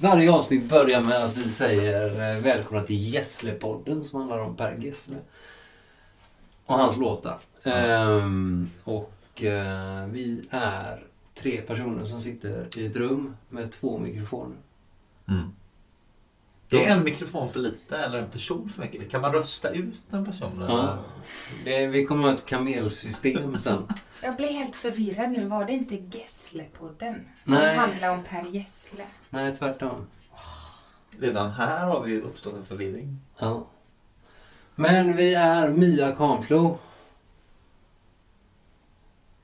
Varje avsnitt börjar med att vi säger eh, välkomna till Gesslepodden som handlar om Per Gessle. Och hans låtar. Ehm, och eh, vi är tre personer som sitter i ett rum med två mikrofoner. Mm. Det är en mikrofon för lite eller en person för mycket. Kan man rösta ut en person? eller? Ja. Det, vi kommer ha ett kamelsystem sen. Jag blir helt förvirrad nu. Var det inte Gesslepodden som Nej. handlar om Per Gessle? Nej, tvärtom. Redan här har vi ju uppstått en förvirring. Ja. Men vi är Mia Kahnflo.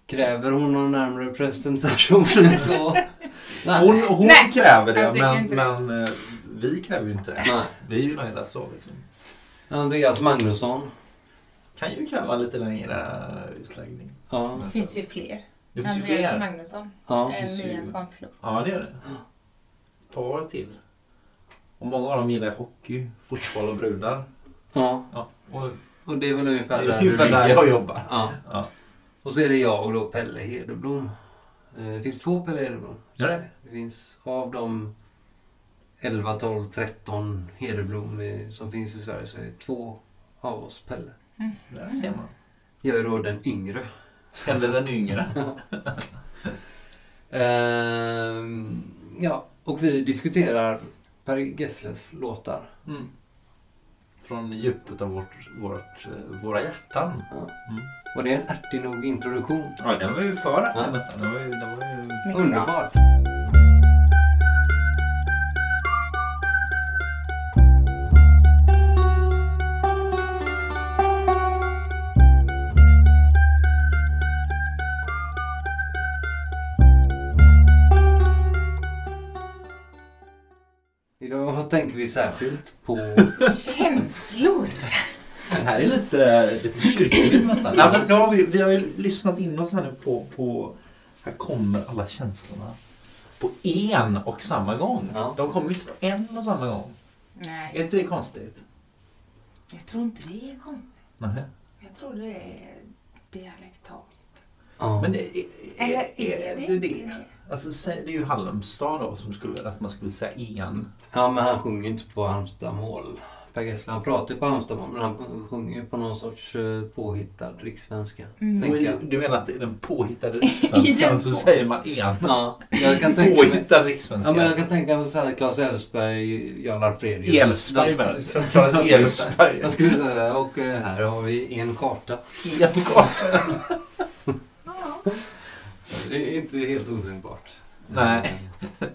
Kräver hon någon närmare presentation än så? Nej. Hon, hon Nej, kräver det, men, det. men eh, vi kräver ju inte det. Nej. Vi är ju nöjda så. Liksom. Andreas Magnusson. Kan ju kräva lite längre utläggning. Ja. Det finns ju fler. Det finns ju Andreas fler. Magnusson. ja. än finns ju- Mia Kahnflo. Ja, det är det. Ta några till. Och många av dem gillar hockey, fotboll och brudar. ja. Ja, och Och det är väl ungefär det där är du ungefär där jag jobbar. Ja. Ja. Och så är det jag och då Pelle Hedeblom. Eh, Det finns två Pelle Hedeblom. Gör det? Det finns av de 11, 12, 13 Hedeblom eh, som finns i Sverige så är två av oss Pelle. Där ser man. Jag är då den yngre. Eller den yngre. Ehm, ja, och vi diskuterar Per Gessles låtar. Mm. Från djupet av vårt, vårt, eh, våra hjärtan. Ja. Mm. Var det en ärtig nog introduktion? Ja, den var ju för Ja. nästan. Den var ju, den var ju... Underbart! Idag tänker vi särskilt på... Känslor! Det här är lite, lite kyrkligt nästan. Nej, men nu har vi, vi har ju lyssnat in oss här nu på, på... Här kommer alla känslorna. På en och samma gång. Ja. De kommer inte på en och samma gång. Är Nej, inte det konstigt? jag tror inte det är konstigt. Nej. Jag tror det är dialektalt. Ja. Men är, är, är, är det det? Alltså, det är ju Halmstad då som skulle, att man skulle säga en. ja, men han sjunger inte på Halmstadmål. Per Gessle, han pratar ju på Halmstadmål men han sjunger ju på någon sorts eh, påhittad rikssvenska. Mm. Du menar att i den påhittade rikssvenskan så säger man en? Ja, jag kan tänka mig... Påhittad rikssvenska? Ja, men jag kan tänka mig såhär Claes Elfsberg, Jarl Fredrius. Elfsberg menar du? Jag Claes skulle- Elfsberg. Jag skulle säga, och eh, här har vi en karta. En karta. Det är inte helt otänkbart. Nej.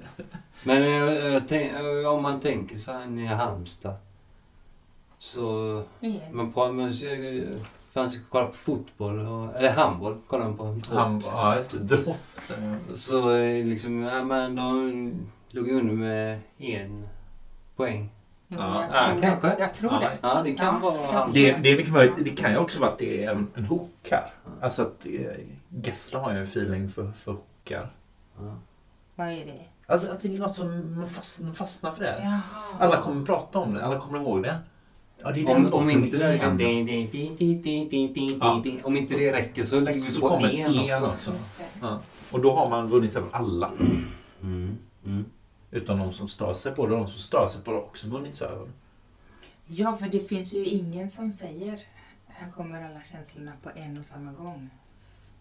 Men eh, jag tänk, eh, om man tänker så här nere i Halmstad. Så... Igen. Man, på, man eh, fanns ju kolla på fotboll, och, eller handboll, kollar man på. Drott. ja, just det. Drott. Så liksom, ja men de låg under med en poäng. Ja, jag, ja, tror kanske. det. jag tror Ja. det. Ja, det kan Ja. vara. Det, det är mycket möjligt. Det kan ju också vara att det är en, en hook här. Alltså att eh, Gessle har ju en feeling för, för hookar. Ja. Vad är det? Alltså att det är något som man fastnar, fastnar för det. Jaha. Alla kommer prata om det. Alla kommer ihåg det. Ja, det Om, om inte det liksom, Ja. Om inte det räcker så lägger vi Så på en en också. också. Ja. Och då har man vunnit över alla. Mm. Mm. Utan de som stör sig på det. De som stör sig på det har också vunnits över. Ja, för det finns ju ingen som säger här kommer alla känslorna på en och samma gång.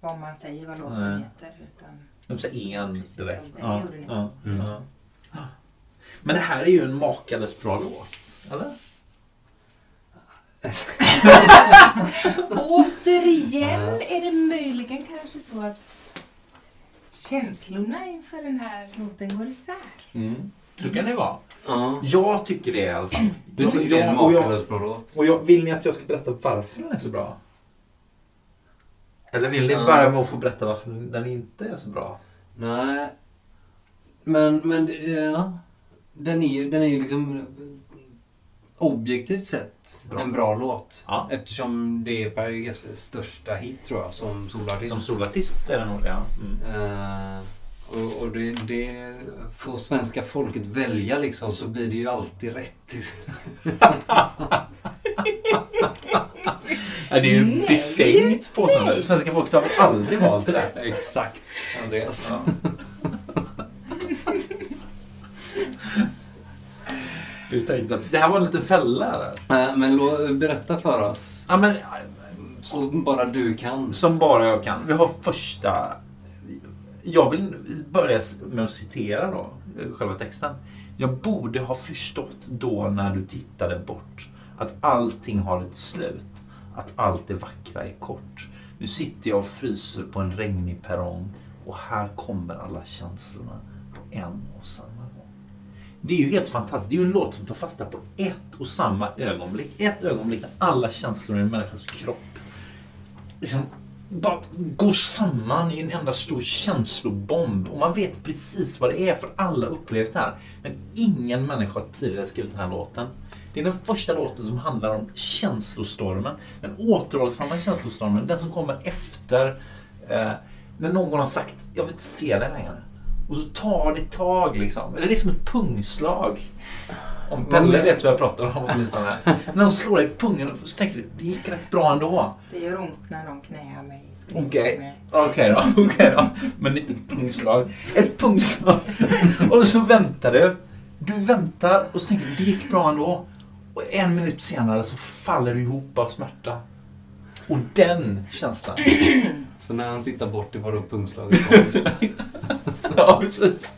Vad man säger vad låten Nej. heter. Utan De säger en direkt. det Ja, ja, Mm. ja. Men det här är ju en makalöst bra låt. Eller? Återigen är det möjligen kanske så att känslorna inför den här låten går isär. Mm. Så kan det vara. Ja. Jag tycker det i alla fall. Du tycker det är en jag, makalöst bra låt? och jag, Vill ni att jag ska berätta varför den är så bra? Eller vill ni Ja. börja med att få berätta varför den inte är så bra? Nej. Men, men det- ja. Den är ju, den är ju liksom objektivt sett Bra. en bra låt. Ja. Eftersom det är Per Gessles största hit tror jag som solartist. Som solartist är den nog. Ja. Mm. Eh, och och det, det, får svenska folket välja liksom så blir det ju alltid rätt. Ja, det är ju befängt påstående. Svenska folket har väl aldrig valt det där? Exakt, Andreas. Ja. Du tänkte att det här var en liten fälla. Eh, Men berätta för oss. Ja, men, Så bara du kan. som bara jag kan. Vi har första... Jag vill börja med att citera då, eh, själva texten. Jag borde ha förstått då när du tittade bort att allting har ett slut. Att allt det vackra är kort. Nu sitter jag och fryser på en regnig perrong och här kommer alla känslorna på en och samma gång. Det är ju helt fantastiskt. Det är ju en låt som tar fasta på ett och samma ögonblick. Ett ögonblick när alla känslor i en människas kropp liksom bara går samman i en enda stor känslobomb. Och man vet precis vad det är för alla har upplevt det här. Men ingen människa har tidigare skrivit den här låten. Det är den första låten som handlar om känslostormen. Den återhållsamma känslostormen. Den som kommer efter eh, när någon har sagt jag vill inte se dig längre. Och så tar det ett tag liksom. Eller det är som ett pungslag. Om Pelle vet vad jag pratar om åtminstone. När de slår dig i pungen så tänker du det gick rätt bra ändå. Det gör ont när någon knäar mig. Okej. Okej då, okej då. Men inte ett pungslag. Ett pungslag. Och så väntar du. Du väntar och så tänker du, det gick bra ändå. Och en minut senare så faller du ihop av smärta. Och den känslan. Så när han tittar bort, det var då pungslaget kom. Ja, precis.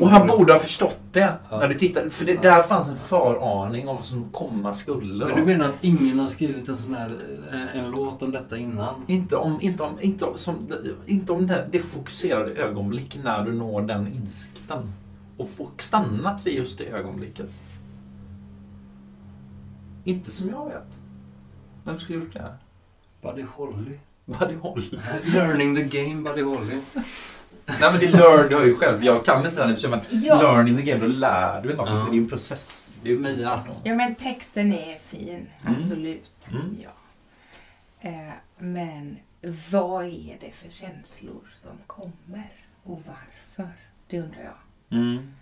Och han borde ha förstått det. När du tittar, för det, där fanns en föraning om vad som komma skulle. Men du menar att ingen har skrivit en sån här eh, en låt om detta innan? Inte om, inte om, inte om, som, inte om det, det fokuserade ögonblick när du når den insikten. Och, och stannat vid just det ögonblicket. Inte som jag vet. Vem skulle gjort det? Buddy Holly. Buddy Holly. Learning the game, Buddy Holly. Nej men det lär du har ju själv. Jag kan inte den i och för sig, men Ja. learning the game, då lär du dig något. Ja. Det är ju en process. Det är ju. Ja, men texten är fin. Mm. Absolut. Mm. Ja. Eh, men vad är det för känslor som kommer? Och varför? Det undrar jag. Mm.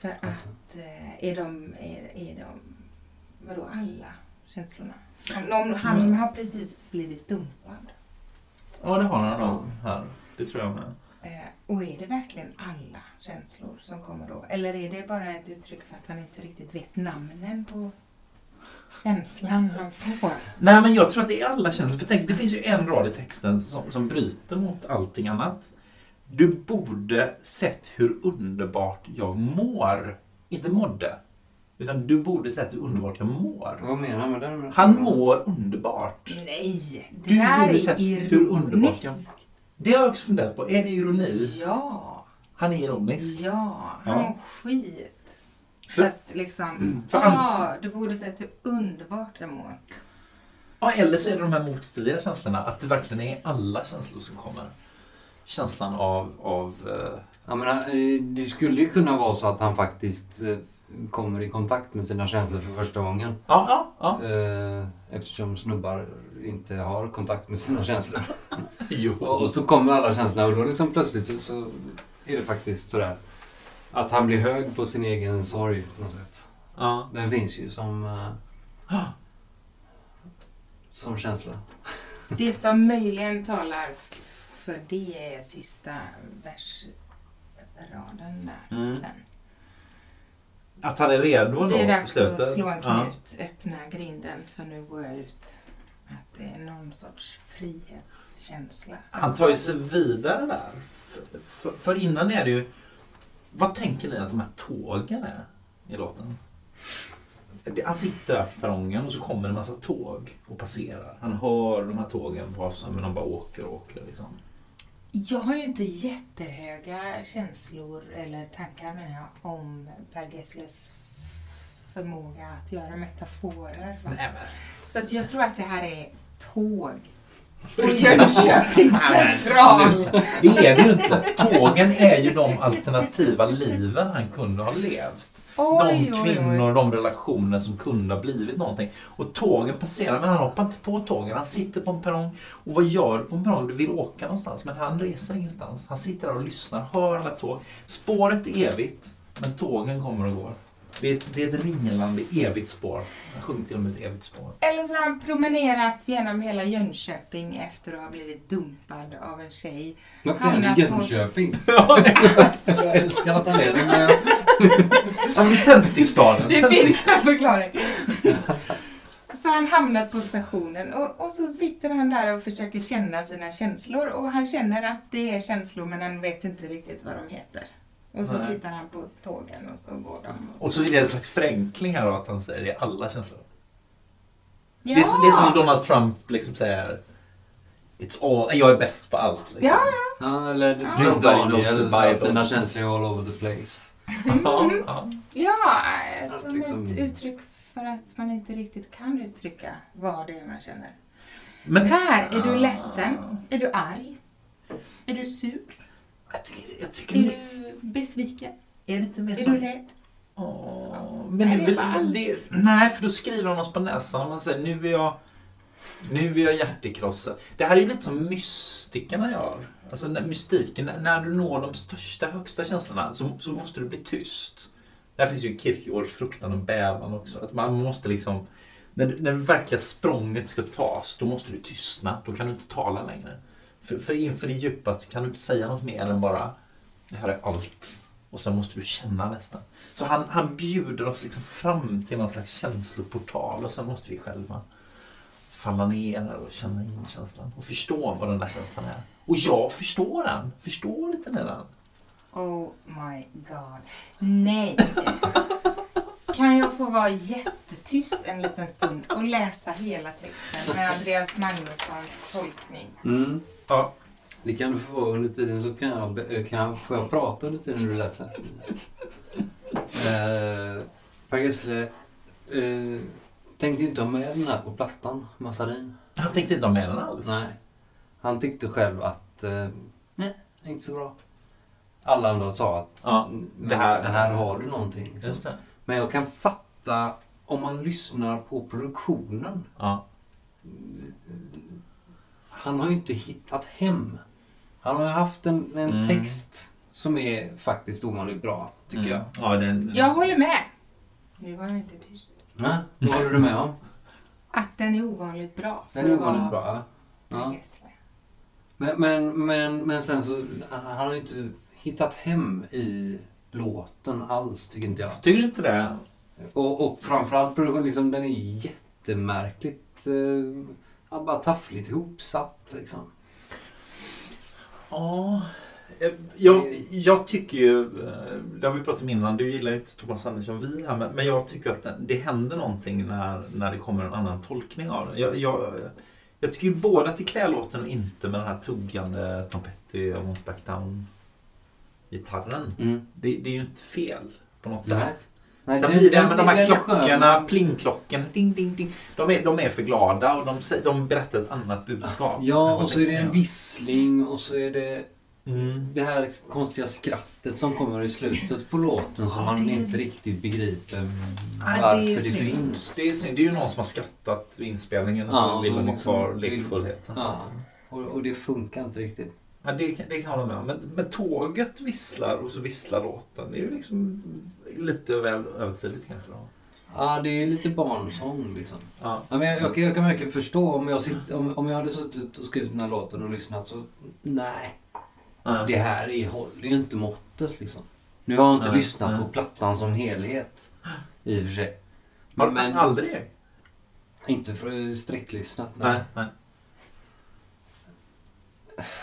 För att eh, är de, är, är de, vadå alla känslorna? Om, om han Mm. har precis blivit dumpad. Ja, det har han nog här. Det tror jag med. Eh, och är det verkligen alla känslor som kommer då? Eller är det bara ett uttryck för att han inte riktigt vet namnen på känslan han får? Nej, men jag tror att det är alla känslor. För tänk, det finns ju en rad i texten som, som bryter mot allting annat. Du borde sett hur underbart jag mår. Inte mådde. Utan du borde sett hur underbart jag mår. Vad menar han med det? Han mår underbart. Nej, det Du där borde sett är hur underbart jag- ironiskt. Det har jag också funderat på. Är det ironi? Ja, Han är ironisk. ja, Ja. han mår skit. För- Fast liksom, ja, du borde sett hur underbart jag mår. Ja, eller så är det de här motstridiga känslorna. Att det verkligen är alla känslor som kommer. Känslan av... av eh, Jag menar, eh, det skulle ju kunna vara så att han faktiskt eh, kommer i kontakt med sina känslor för första gången. ja, ja, ja. Eh, Eftersom snubbar inte har kontakt med sina känslor. Jo. Och så kommer alla känslorna och då liksom plötsligt så, så är det faktiskt sådär att han blir hög på sin egen sorg på något sätt. Ja. Den finns ju som, eh, som känsla. Det som möjligen talar för det är sista versraden där. Mm. Sen. Att han är redo ändå Det är dags att slå en Ja. knut, öppna grinden för nu går jag ut. Att det är någon sorts frihetskänsla. Han tar ju sig vidare där. För, för, innan är det ju... Vad tänker ni att de här tågen är i låten? Det- Han sitter där på perrongen och så kommer en massa tåg och passerar. Han hör de här tågen på avstånd men de bara åker och åker liksom. Jag har ju inte jättehöga känslor eller tankar menar jag om Per Gessles förmåga att göra metaforer. Va? Så att jag tror att det här är tåg på Jönköpings central. Det är det ju inte. Tågen är ju de alternativa liven han kunde ha levt. Oj, de oj, oj. kvinnor, de relationer som kunde ha blivit någonting. Och tågen passerar, men han hoppar inte på tågen. Han sitter på en perrong. Och vad gör du på en perrong? Du vill åka någonstans, men han reser ingenstans. Han sitter där och lyssnar, hör alla tåg. Spåret är evigt, men tågen kommer och går. Det är ett, det är ett ringelande evigt spår. Han sjunger till och med ett evigt spår. Eller så har han promenerat genom hela Jönköping efter att ha blivit dumpad av en tjej. Varför är han Hamnat i på- Jönköping? Jag älskar att han är det. Men jag Ja, men Tändsticksstaden. Det finns en förklaring. Så han hamnar på stationen och, och så sitter han där och försöker känna sina känslor och han känner att det är känslor men han vet inte riktigt vad de heter. Och så Nej. tittar han på tågen och så går de. Och så är det en slags förenkling här då, att han säger det i alla känslor. ja. Det, är, det är som Donald Trump liksom säger It's all, jag är bäst på allt. Liksom. Ja, Ja, eller Ja. Prins Daniel, dina känslor är all over the place. ja, ja. ja, som liksom- ett uttryck för att man inte riktigt kan uttrycka vad det är man känner. Men, Per, är du Ah. ledsen? Är du arg? Är du sur? Jag tycker, jag Är tycker du besviken? är det inte mer Är som... du rädd? Åh, Nej, men det det, är bara men det, nej, för då skriver han oss på näsan och man säger nu är jag nu är jag hjärtekrossad. Det här är ju lite som mystikerna gör. Alltså när, mystiken, när- du når de största, högsta känslorna så, så måste du bli tyst. Där finns ju Kierkegaards fruktan och bävan också. Att man måste liksom, när, när det verkliga språnget ska tas, då måste du tystna. Då kan du inte tala längre. För, för inför det djupaste kan du inte säga något mer än bara det här är allt. Och sen måste du känna nästan. Så han, han bjuder oss liksom fram till någon slags känsloportal och sen måste vi själva falla ner och känna in känslan och förstå vad den där känslan är. Och jag förstår den. Förstår lite mer den. Oh my god. Nej! Kan jag få vara jättetyst en liten stund och läsa hela texten med Andreas Magnussons tolkning? Mm. Ja. Det kan du få under tiden så kan jag, be- kan jag, får jag prata under tiden du läser. Eh, per Gessle eh, tänkte ju inte ha med den här på plattan, Massarin. Han tänkte inte ha med den alls. Nej. Han tyckte själv att eh, nej, inte så bra. Alla andra sa att Ja, det här- det här har du någonting. Liksom. Just det. Men jag kan fatta om man lyssnar på produktionen. Ja. Han har ju inte hittat hem. Han har ju haft en, en Mm. text som är faktiskt ovanligt bra, tycker Mm. jag. Ja, den, Jag håller med. Nu var jag inte tyst. Nej, vad håller du med om? Att den är ovanligt bra. Den är ovanligt bra. Ja. Men, men, men, men sen så, han har ju inte hittat hem i låten alls, tycker inte jag. Tycker du inte det? Och, och framförallt produktionen, liksom, den är jättemärkligt, eh, ja, bara taffligt ihopsatt liksom. Ja. eh, Jag, jag tycker ju, eh, det har vi pratat om innan, du gillar ju inte Thomas Andersson vi här, men, men jag tycker att det, händer någonting när, när det kommer en annan tolkning av den. Jag, jag, jag tycker ju både att det klär låten och inte med den här tuggande Tom Petty I won't back down gitarren. Mm. Det, det är ju inte fel på något Nej. sätt. Nej, Sen blir det med de här klockorna, plingklockorna, ding, ding, ding. De är, de är för glada och de, de berättar ett annat budskap. Ja, och så är det en vissling och så är det Mm. det här konstiga skrattet som kommer i slutet på låten som Ja, man är- inte riktigt begriper Nej, varför det, är det, finns. Det, är synd. det är ju någon som har skrattat vid inspelningen och Ja, så vill de ha kvar lekfullheten. Ja, och, och det funkar inte riktigt. Ja, det, kan- det kan jag hålla med om. Men, men tåget visslar och så visslar låten. Det är ju liksom lite väl övertydligt kanske. Då. Ja, det är lite barnsång liksom. Ja. Ja, men jag, jag, jag kan verkligen förstå om jag, sitt, om, om jag hade suttit och skrivit den här låten och lyssnat så nej, Ja. det här är, håller ju inte måttet liksom. Nu har jag inte Nej, lyssnat nej. på plattan som helhet i och för sig. Men, men aldrig? inte för sträcklyssnat. Nej. nej.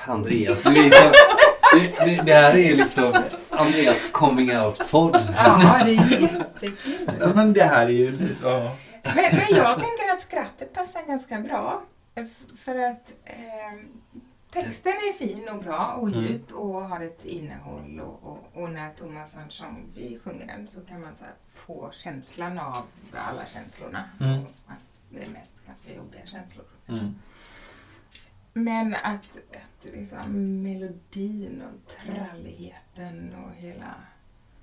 Andreas, du är så, det, det, det här är liksom Andreas coming out-podd. Ja, det är jättekul. Ja, men det här är ju... Ja. Men, men jag tänker att skrattet passar ganska bra. För att eh, texten är fin och bra och Mm. djup och har ett innehåll. Och, och, och när Thomas Andersson vi sjunger den så kan man så här få känslan av alla känslorna. Mm. Det är mest ganska jobbiga känslor. Mm. Men att, att liksom melodin och tralligheten och hela,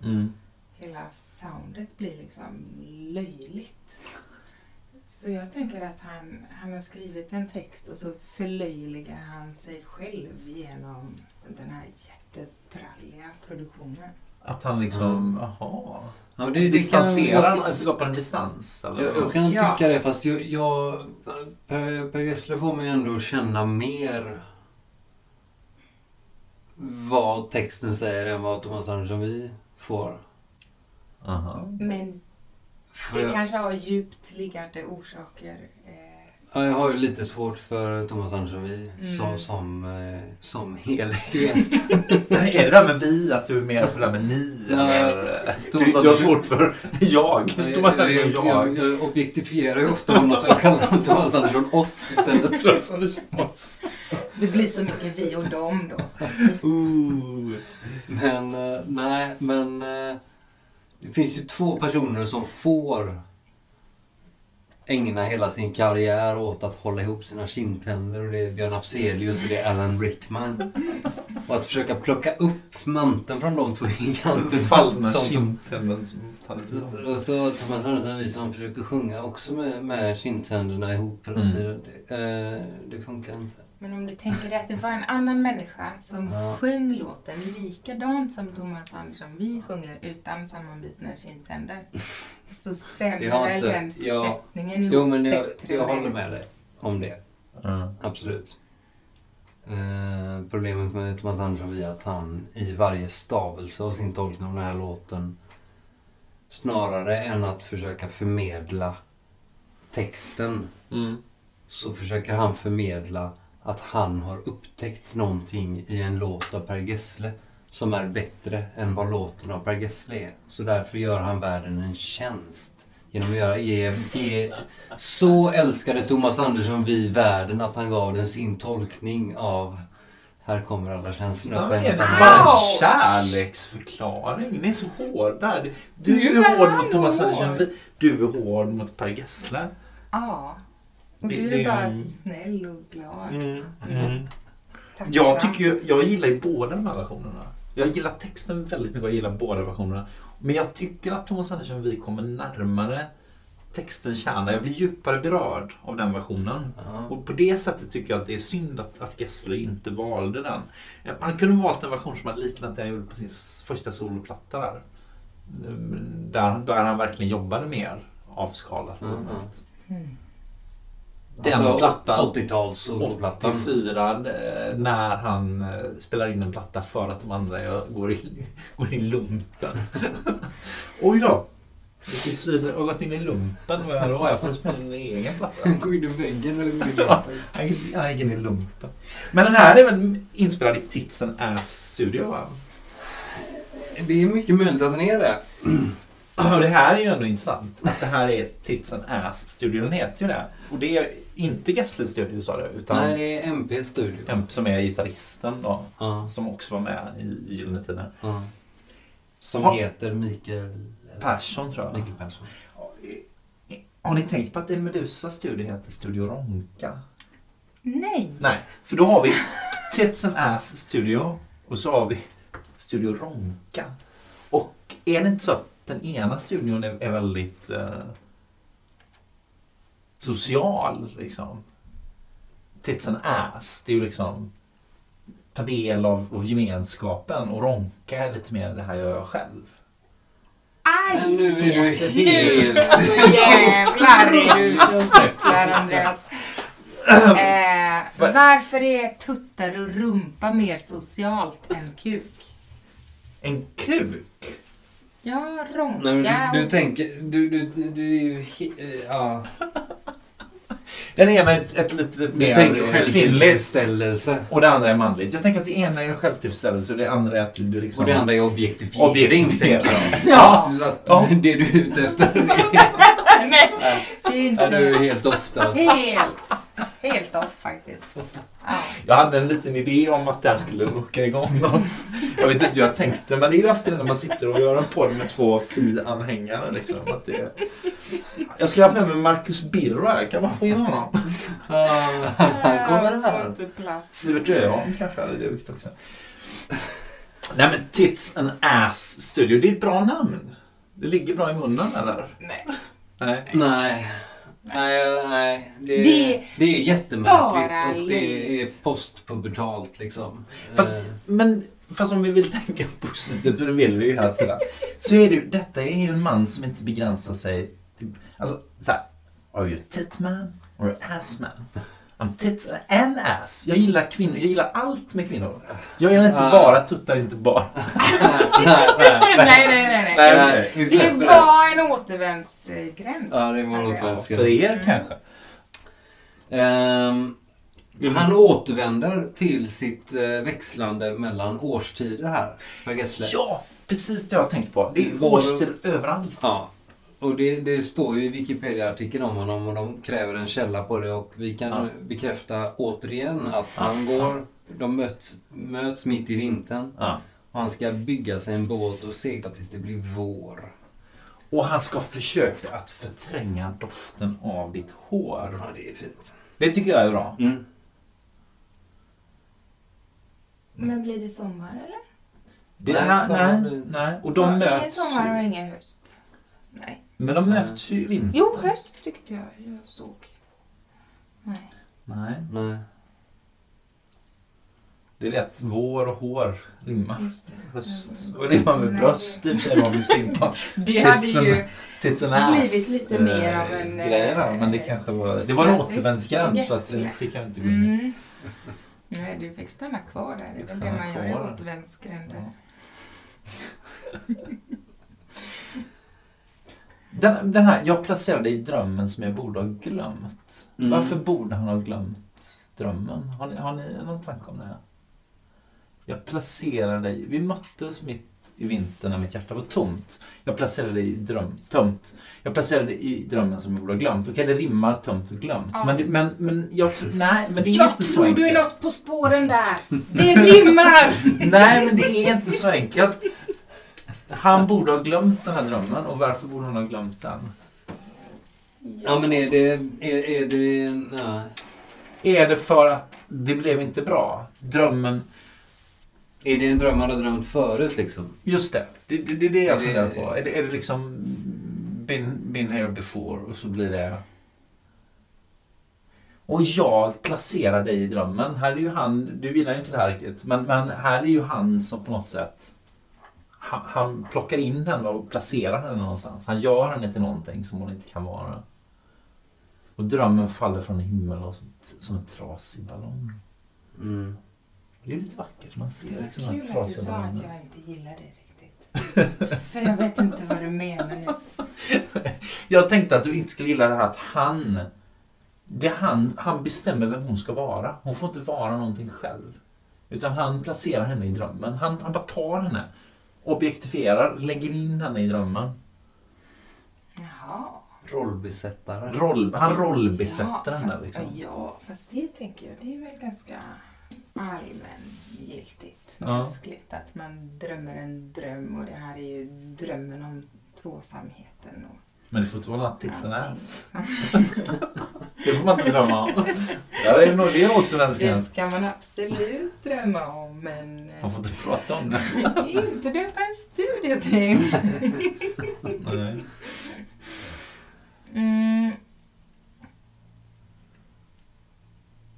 Mm. hela soundet blir liksom löjligt. Så jag tänker att han, han har skrivit en text och så förlöjligar han sig själv genom den här jättetralliga produktionen. Att han liksom... Jaha. Ja, det, det kan, Distanserar, jag, jag, skapar en distans? Eller? jag, jag kan Ja. tycka det fast jag, jag Per, per Gessle får mig ändå känna mer vad texten säger än vad Thomas Andersson vi får. Aha. Men det jag, kanske har djupt liggande orsaker. Eh, ja, jag har ju lite svårt för Thomas Andersson Vi Mm. så, som, eh, som helhet. är det där med vi, att du är mer för det där med ni? Ja, eller? Du, Thomas du har svårt för jag. Jag, Thomas jag, Andersson, jag, jag. jag objektifierar ju ofta honom så jag kallar Thomas Andersson oss istället. Thomas Andersson, oss. det blir så mycket vi och dem då. Ooh. Men eh, nej, men eh, det finns ju två personer som får ägna hela sin karriär åt att hålla ihop sina kindtänder och det är Björn Afzelius och det är Alan Rickman. Och att försöka plocka upp manteln från de två giganterna. Fallna som- kindtänden som. Och så Thomas Andersson, vi som försöker sjunga också med, med kindtänderna ihop hela Mm. tiden. Det, eh, det funkar inte. Men om du tänker dig att det var en annan människa som Ja. sjöng låten likadant som Thomas Andersson vi sjunger utan sammanbitna kindtänder. Så stämmer väl inte- den jag- sättningen ihop Jo, men jag, bättre jag håller med dig om det. Ja. Absolut. Eh, problemet med Thomas Andersson är att han i varje stavelse av sin tolkning av den här låten snarare än att försöka förmedla texten Mm. så försöker han förmedla att han har upptäckt någonting i en låt av Per Gessle som är bättre än vad låten av Per Gessle är. Så därför gör han världen en tjänst genom att göra, ge, ge så älskade Thomas Andersson vi världen att han gav den sin tolkning av Här kommer alla känslorna Ja, på en och det samma kärleksförklaring? Ni är så hårda. Du Nu är är hård mot Thomas. Andersson. Vi- Du är hård mot Per Gessle. Ja. Det- du det är bara är- snäll och glad. Mm. Mm. Jag, tycker ju, jag gillar ju båda de här versionerna. Jag gillar texten väldigt mycket och jag gillar båda versionerna. Men jag tycker att Thomas Andersson vi kommer närmare textens kärna. Jag blir djupare berörd av den versionen. Ja. Och på det sättet tycker jag att det är synd att, att Gessle inte valde den. Han kunde valt en version som hade liknat den han gjorde på sin första soloplatta där. Där, där han verkligen jobbade mer avskalat. Mm, mm. Mm. Den Alltså, plattan. 80-tals soloplattan. 84 eh, när han eh, spelar in en platta för att de andra går i, går i lumpen. Oj då! Syden har gått in i lumpen. Vad då? Jag får spela in en egen platta. Gå in i väggen eller gå in i. Han gick- in i lumpen. Men den här är väl inspelad i Tits and Ass Studio va? Det är mycket möjligt att den är det. Och det här är ju ändå intressant. Att det här är Tits and Ass Studio. Den heter ju det. Och det är inte Gessle Studio sa du. Utan Nej, det är MP Studio. som är gitarristen då. Ja, Som också var med i i Gyllene Tider. ja. Som Ha- heter Mikael... Persson tror jag. Mikael Persson. Har ni tänkt på att en Medusa studio heter Studio Ronka? Nej. Nej, för då har vi Tits and Ass Studio och så har vi Studio Ronka. Och är det inte så att den ena studion är, är väldigt eh, social liksom? Tits and Ass, det är ju liksom ta del av, av gemenskapen och Ronka är lite mer det här jag gör själv. Aj! Men nu är Nu helt... jävlar och cyklar Andreas. Eh, varför är tuttar och rumpa mer socialt än kuk? En kuk? Ja, ronka Nej, men du, du tänker... Du, du, du, du är ju... He, eh, ja. Den ena är ett, ett lite mer kvinnligt och det andra är manligt. Jag tänker att det ena är självtillfredsställelse och det andra är att du liksom... Och det andra är objektifiering, Objektifiering. tänker jag. Ja. Att Ja. det du är ute efter är... Nej, det är Ja, du är inte helt ofta. helt, helt off faktiskt. Ja. Jag hade en liten idé om att det här skulle rucka igång något. Jag vet inte hur jag tänkte, men det är ju alltid när man sitter och gör en podd med två fi-anhängare. Liksom, att det... Jag skulle haft med mig Marcus Birro här. Kan man få in honom? Han kommer får här. Sivert Öholm kanske hade dugt också. Nej men Tits and Ass Studio, det är ett bra namn. Det ligger bra i munnen eller? Nej. Nej. Nej. Nej, nej. Det, Det- det är jättemärkligt bara och det är postpubertalt liksom. Fast, Eh, men, fast om vi vill tänka positivt, och det vill vi ju hela tiden. Så är det ju, detta är ju en man som inte begränsar sig till, alltså så här, are you a tit man or an ass man? I'm tits and ass. Jag gillar kvinnor. Jag gillar allt med kvinnor. Jag gillar inte bara tuttar, inte bara... nej, nej, nej, nej, nej. nej. Nej, nej. Vi Det var en återvändsgränd. Ja, det var något Andreas. För er kanske. Ehm, han återvänder till sitt eh, växlande mellan årstider här, Per Gessle. Ja, precis det jag har tänkt på. Det är årstider överallt. Ja. Och det, det står ju i Wikipedia-artikeln om honom och de kräver en källa på det och vi kan Ja. bekräfta återigen att han går, de möts, möts mitt i vintern Ja. och han ska bygga sig en båt och segla tills det blir vår. Och han ska försöka att förtränga doften av ditt hår. Ja, det är fint. Det tycker jag är bra. Mm. Men blir det sommar eller? Det, Nej, nej, sommar nej. Och Så de Ingen möts sommar och ingen höst. Nej. Men de möts ju i vinter. Jo, höst tyckte jag jag såg. Nej. Nej, Nej. det är rätt. Vår och hår rimmar. Just det. Höst. Och rimmar med Nej, bröst i och för sig vi Det hade ju... tits and ass. Blivit lite mer av en, eh, grej där, Men det eh, kanske var... Det var en klassisk återvändsgränd så att det fick jag inte gå in i. Mm. Nej, du fick stanna kvar där. Det är väl Stanna det man gör i kvar. återvändsgränder. Den, den här, jag placerade i drömmen som jag borde ha glömt. Mm. Varför borde han ha glömt drömmen? Har ni, har ni någon tanke om det? Jag placerade dig... Vi möttes mitt i vintern när mitt hjärta var tomt. Jag placerade dig i dröm, tömt. Jag placerade i drömmen som jag borde ha glömt. Okej, det rimmar tömt och glömt. Ja. Men, men, men jag tror... Nej, men det är Jag inte så tror du är enkelt. något på spåren där. Det rimmar! Nej, men det är inte så enkelt. Han borde ha glömt den här drömmen. Och varför borde han ha glömt den? Ja, men är det... Är, är det... Nej. Är det för att det blev inte bra? Drömmen... Är det en dröm man har drömt förut liksom? Just det. Det, det, det är det jag Är det- funderar på. Är det, är det liksom been, been here before och så blir det... Och jag placerar dig i drömmen. Här är ju han, du gillar ju inte det här riktigt, men, men här är ju han som på något sätt han, han plockar in henne och placerar henne någonstans. Han gör henne till någonting som hon inte kan vara. Och drömmen faller från himlen och som, som en trasig ballong. Mm. Det är lite vackert. Man ser Det liksom var den här kul att du trasiga sa att ballongen. jag inte gillar det riktigt. För jag vet inte vad du menar nu. Jag tänkte att du inte skulle gilla det här att han... Det är han, han bestämmer vem hon ska vara. Hon får inte vara någonting själv. Utan han placerar henne i drömmen. Han, han bara tar henne. Objektifierar, lägger in henne i drömmen. Jaha. Rollbesättare. Roll, han rollbesätter henne. fast, Liksom. Ja, fast det tänker jag, det är väl ganska allmängiltigt. Ja. Mänskligt att man drömmer en dröm och det här är ju drömmen om tvåsamheten. Och Men det får inte vara tits and ass. Det får man inte glömma. Där är nog det är en Det ska man absolut drömma om, men eh, Man får inte prata om det. inte döpa en studio till. Nej. Mm.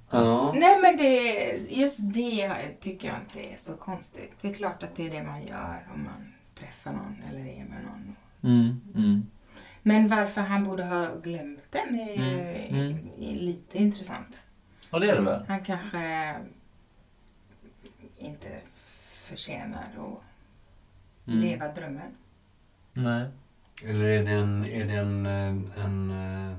Ja. Nej men det, just det tycker jag inte är så konstigt. Det är klart att det är det man gör om man träffar någon eller är med någon. Mm, mm. Men varför han borde ha glömt den är ju Mm, är lite intressant. Och det är det väl? Han kanske inte förtjänar att Mm. leva drömmen. Nej. Eller är det en... Är det en, eh, en, eh,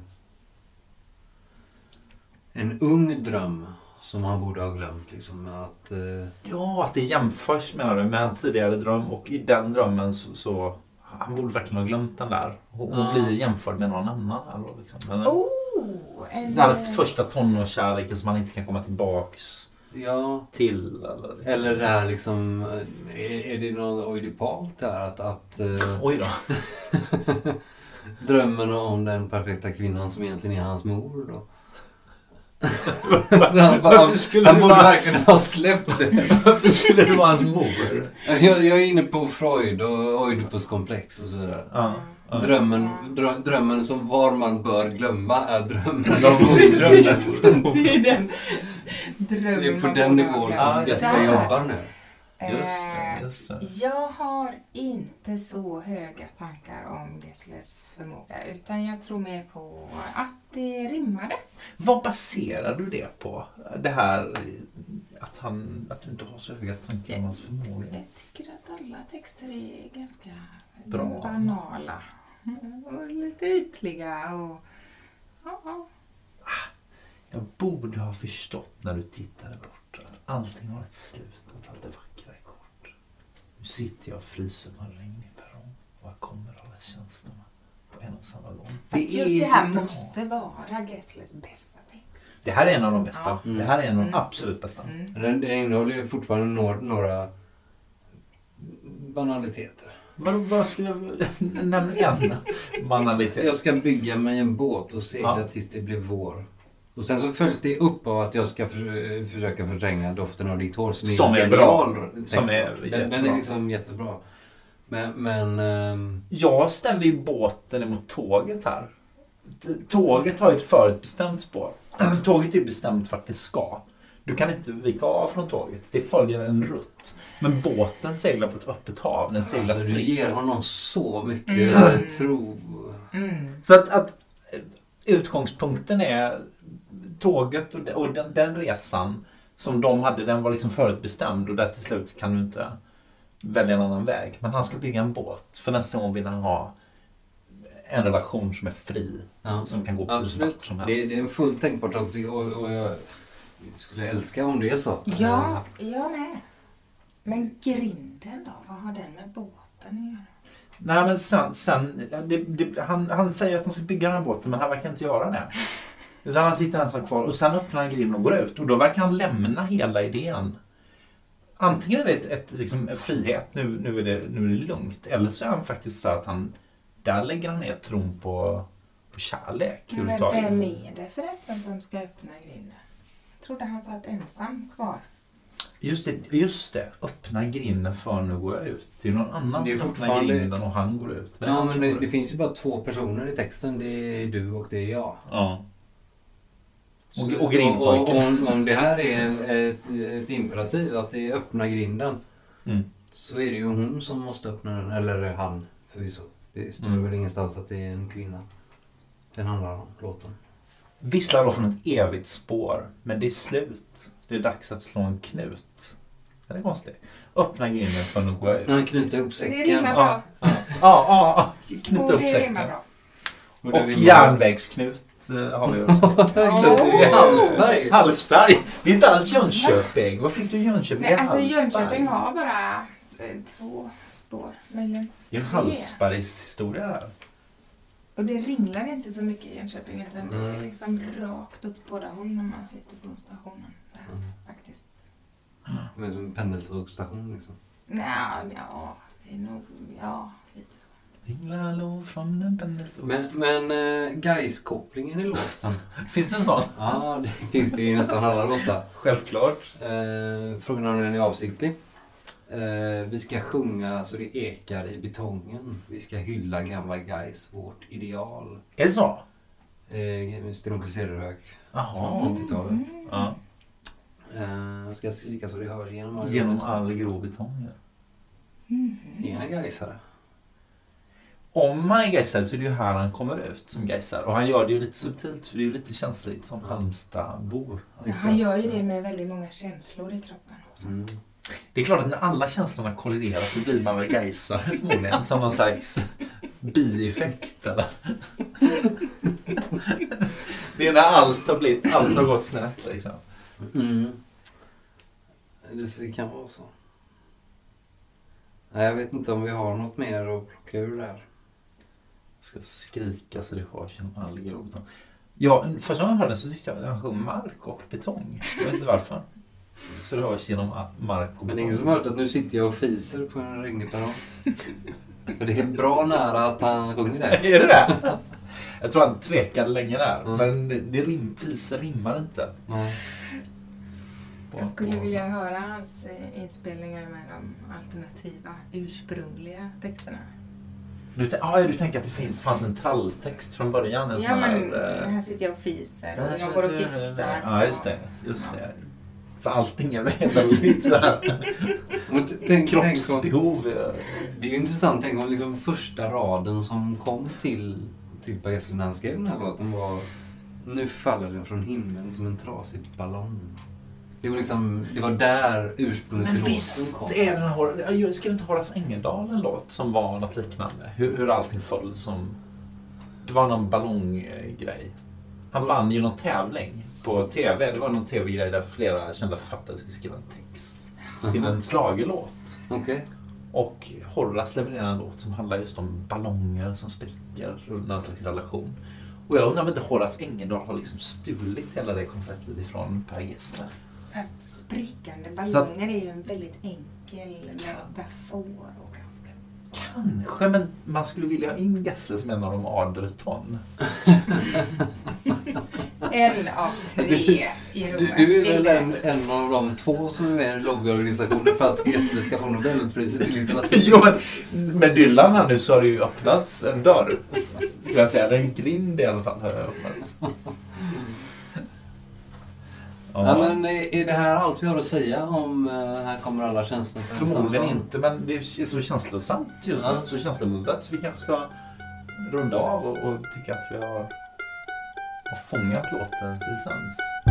en ung dröm som han borde ha glömt? Liksom, att, eh, Ja, att det jämförs menar du med en tidigare dröm och i den drömmen så, så han borde verkligen ha glömt den där och, och Ja. bli jämförd med någon annan. Då, liksom. Men, Oh! Den här första tonårskärleken som man inte kan komma tillbaks ja, till. Eller, eller det här liksom... eh, Är, är det något oidipalt där? Att, att eh, Oj då. drömmen om den perfekta kvinnan som egentligen är hans mor då? Han, bara, Varför skulle han det borde vara- verkligen ha släppt det. Varför skulle det vara hans mor? Jag, jag är inne på Freud och Oidipuskomplex och så vidare. Ja. ja. Drömmen, drö, drömmen som var man bör glömma är drömmen Ja, om Precis, drömmen. det är den drömmen Det är på den nivån som. Gessle Där. jobbar nu. Just det, Eh, just det. Jag har inte så höga tankar om Gessles förmåga utan jag tror mer på att det rimmade. Vad baserar du det på? Det här att, han, att du inte har så höga tankar om hans förmåga. Jag tycker att alla texter är ganska Bra. banala. Och lite ytliga och... Ja, ja. Jag borde ha förstått när du tittade bort att allting har ett slut att allt det vackra är kort. Nu sitter jag och fryser på en regnig perrong här kommer alla känslorna på en och samma gång. Fast är just det här bra. måste vara Gesslers bästa text. Det här är en av de bästa. Ja. Mm. Det här är en av de Mm. absolut bästa. Mm. Den, den innehåller ju fortfarande några, några banaliteter. Vad, vad skulle jag... Nämn en banalitet. Jag ska bygga mig en båt och segla Ja. tills det blir vår. Och sen så följs det upp av att jag ska för, försöka förtränga doften av ditt hår som är, Som är genial bra. text. Som är den, den är liksom jättebra. Men, men ehm, Jag ställde ju båten emot tåget här. Tåget har ju ett förutbestämt spår. Tåget är ju bestämt vart det ska. Du kan inte vika av från tåget. Det följer en rutt. Men båten seglar på ett öppet hav. Den seglar alltså, du fritt. ger honom så mycket Mm. tro. Mm. Så att, att eh, utgångspunkten är tåget och, de- och den, den resan som de hade, den var liksom förutbestämd och där till slut kan du inte välja en annan väg. Men han ska bygga en båt. För nästa gång vill han ha en relation som är fri. Ja. Som kan gå precis vart som Det, helst. är- det är en fullt tänkbart och, och, och jag skulle älska om det är så. Ja, jag med. Men grinden då? Vad har den med båten att göra? Nej men sen, sen det, det, han, han säger att han ska bygga den här båten men han verkar inte göra det. Utan han sitter ensam kvar och sen öppnar han grinden och går ut. Och då verkar han lämna hela idén. Antingen är det ett, ett, liksom, en frihet, nu, nu, är det, nu är det lugnt. Eller så är han faktiskt så att han, där lägger han ner tron på, på kärlek. Men vem är det förresten som ska öppna grinden? Jag trodde han satt ensam kvar. Just det, just det. Öppna grinden för nu går jag ut. Det är någon annan Det är som öppnar fortfarande- grinden och han går ut. Ja, men det, det finns ju bara två personer i texten. Det är du och det är jag. Ja. Och- och grindpojken. Om, om det här är en- ett, ett imperativ, att det är öppna grinden, Mm. så är det ju hon som måste öppna den. Eller han förvisso. Det står Mm. väl ingenstans att det är en kvinna. Den handlar om låten. Visslar då från ett evigt spår, men det är slut. Det är dags att slå en knut. Det är konstigt. Öppna grinden för att gå ut. När han knyter ihop Det säcken. rimmar bra. Ja, ja, ja. Knyta Och upp det säcken. Och, järnvägsknut eh, har vi är Hallsberg. Hallsberg! Det är inte alls Jönköping. Vad fick du Jönköping? Nej, alltså. Jönköping har bara eh, två spår. Möjligen Det är tre. Hallsbergs historia. Och det ringlar inte så mycket i Jönköping utan det är Mm. liksom rakt åt båda håll när man sitter på stationen. Där, Mm. faktiskt. Men som pendeltågsstation liksom. Nja, ja, det är nog, ja, från en pendeltåg. Men, men uh, Gais-kopplingen i låten. Finns det en sån? Ja, det finns det i nästan alla låtar. Självklart. Eh, frågan om den är avsiktlig. Eh, vi ska sjunga så det ekar i betongen. Vi ska hylla gamla Gais, vårt ideal. Är det så? Eh, Sten-Åke Cederhök Jaha. från 80-talet. Ja. Eh, jag ska skrika så det hörs genom all Genom all grå betong. ja. Mm. Är han gaisare? Om han är gaisare så är det ju här han kommer ut som gaisare. Och han gör det ju lite subtilt för det är ju lite känsligt som Halmstadbo. Ja, han gör ju det med väldigt många känslor i kroppen. Också. Mm. Det är klart att när alla känslorna kolliderar så blir man väl gaisare förmodligen. Som någon slags bieffekt eller? Det är när allt har blivit, allt har gått snett liksom. Mm. Det kan vara så. Nej, jag vet inte om vi har något mer att plocka ur där. Jag ska skrika så det hörs genom all grå betong. Ja, första gången jag hörde den så tyckte jag att han sjöng mark och betong. Jag vet inte varför. Så det hörs genom mark och Men betong. är ingen som har hört att nu sitter jag och fiser på en regnig perrong. För det är bra nära att han sjunger det. Är det det? Jag tror han tvekade länge där. Mm. Men det, det rim, fiser rimmar inte. På- Jag skulle vilja höra hans eh, inspelningar med de alternativa, ursprungliga texterna. Du, ah, ja, du tänker att det finns, fanns en tralltext från början? En Ja, sån men här, eh, här sitter jag och fiser och jag går och kissar. Ja, just det. Just det. För allting är väldigt sådär tänk, om, kroppsbehov. eh, det är ju intressant. Tänk om liksom första raden som kom till, till Per Gessle när han skrev den här låten var Nu faller den från himlen som en trasig ballong. Det var, liksom, det var där ursprunget Men till låten visst kom. är den här... Jag skrev inte Horace Engdahl en låt som var något liknande? Hur, hur allting föll som... Det var någon ballonggrej. Han vann ju någon tävling på TV. Det var någon TV-grej där flera kända författare skulle skriva en text till en schlagerlåt. Okej. Och Horace levererar en låt som handlar just om ballonger som spricker och någon slags relation. Och jag undrar om inte Horace Engdahl har liksom stulit hela det konceptet ifrån Per Gessle. Fast sprickande Så att- ballonger är ju en väldigt enkel metafor och ganska... Kanske, men man skulle vilja ha in Gessle som en av de Aderton. En av tre i Du, rummet. du är väl en, en av de två som är med i lobbyorganisationen för att Gessle ska få Nobelpriset i litteratur. jo, men med Dylan här nu så har det ju öppnats en dörr. Skulle jag säga. En grind i alla fall har öppnats. Ja, men är är det här allt vi har att säga om uh, Här kommer alla känslor en Förmodligen inte, men det är så känslosamt just nu. Ja. Så känsloladdat. Så vi kanske ska runda av och, och tycka att vi har, har fångat låtens essens.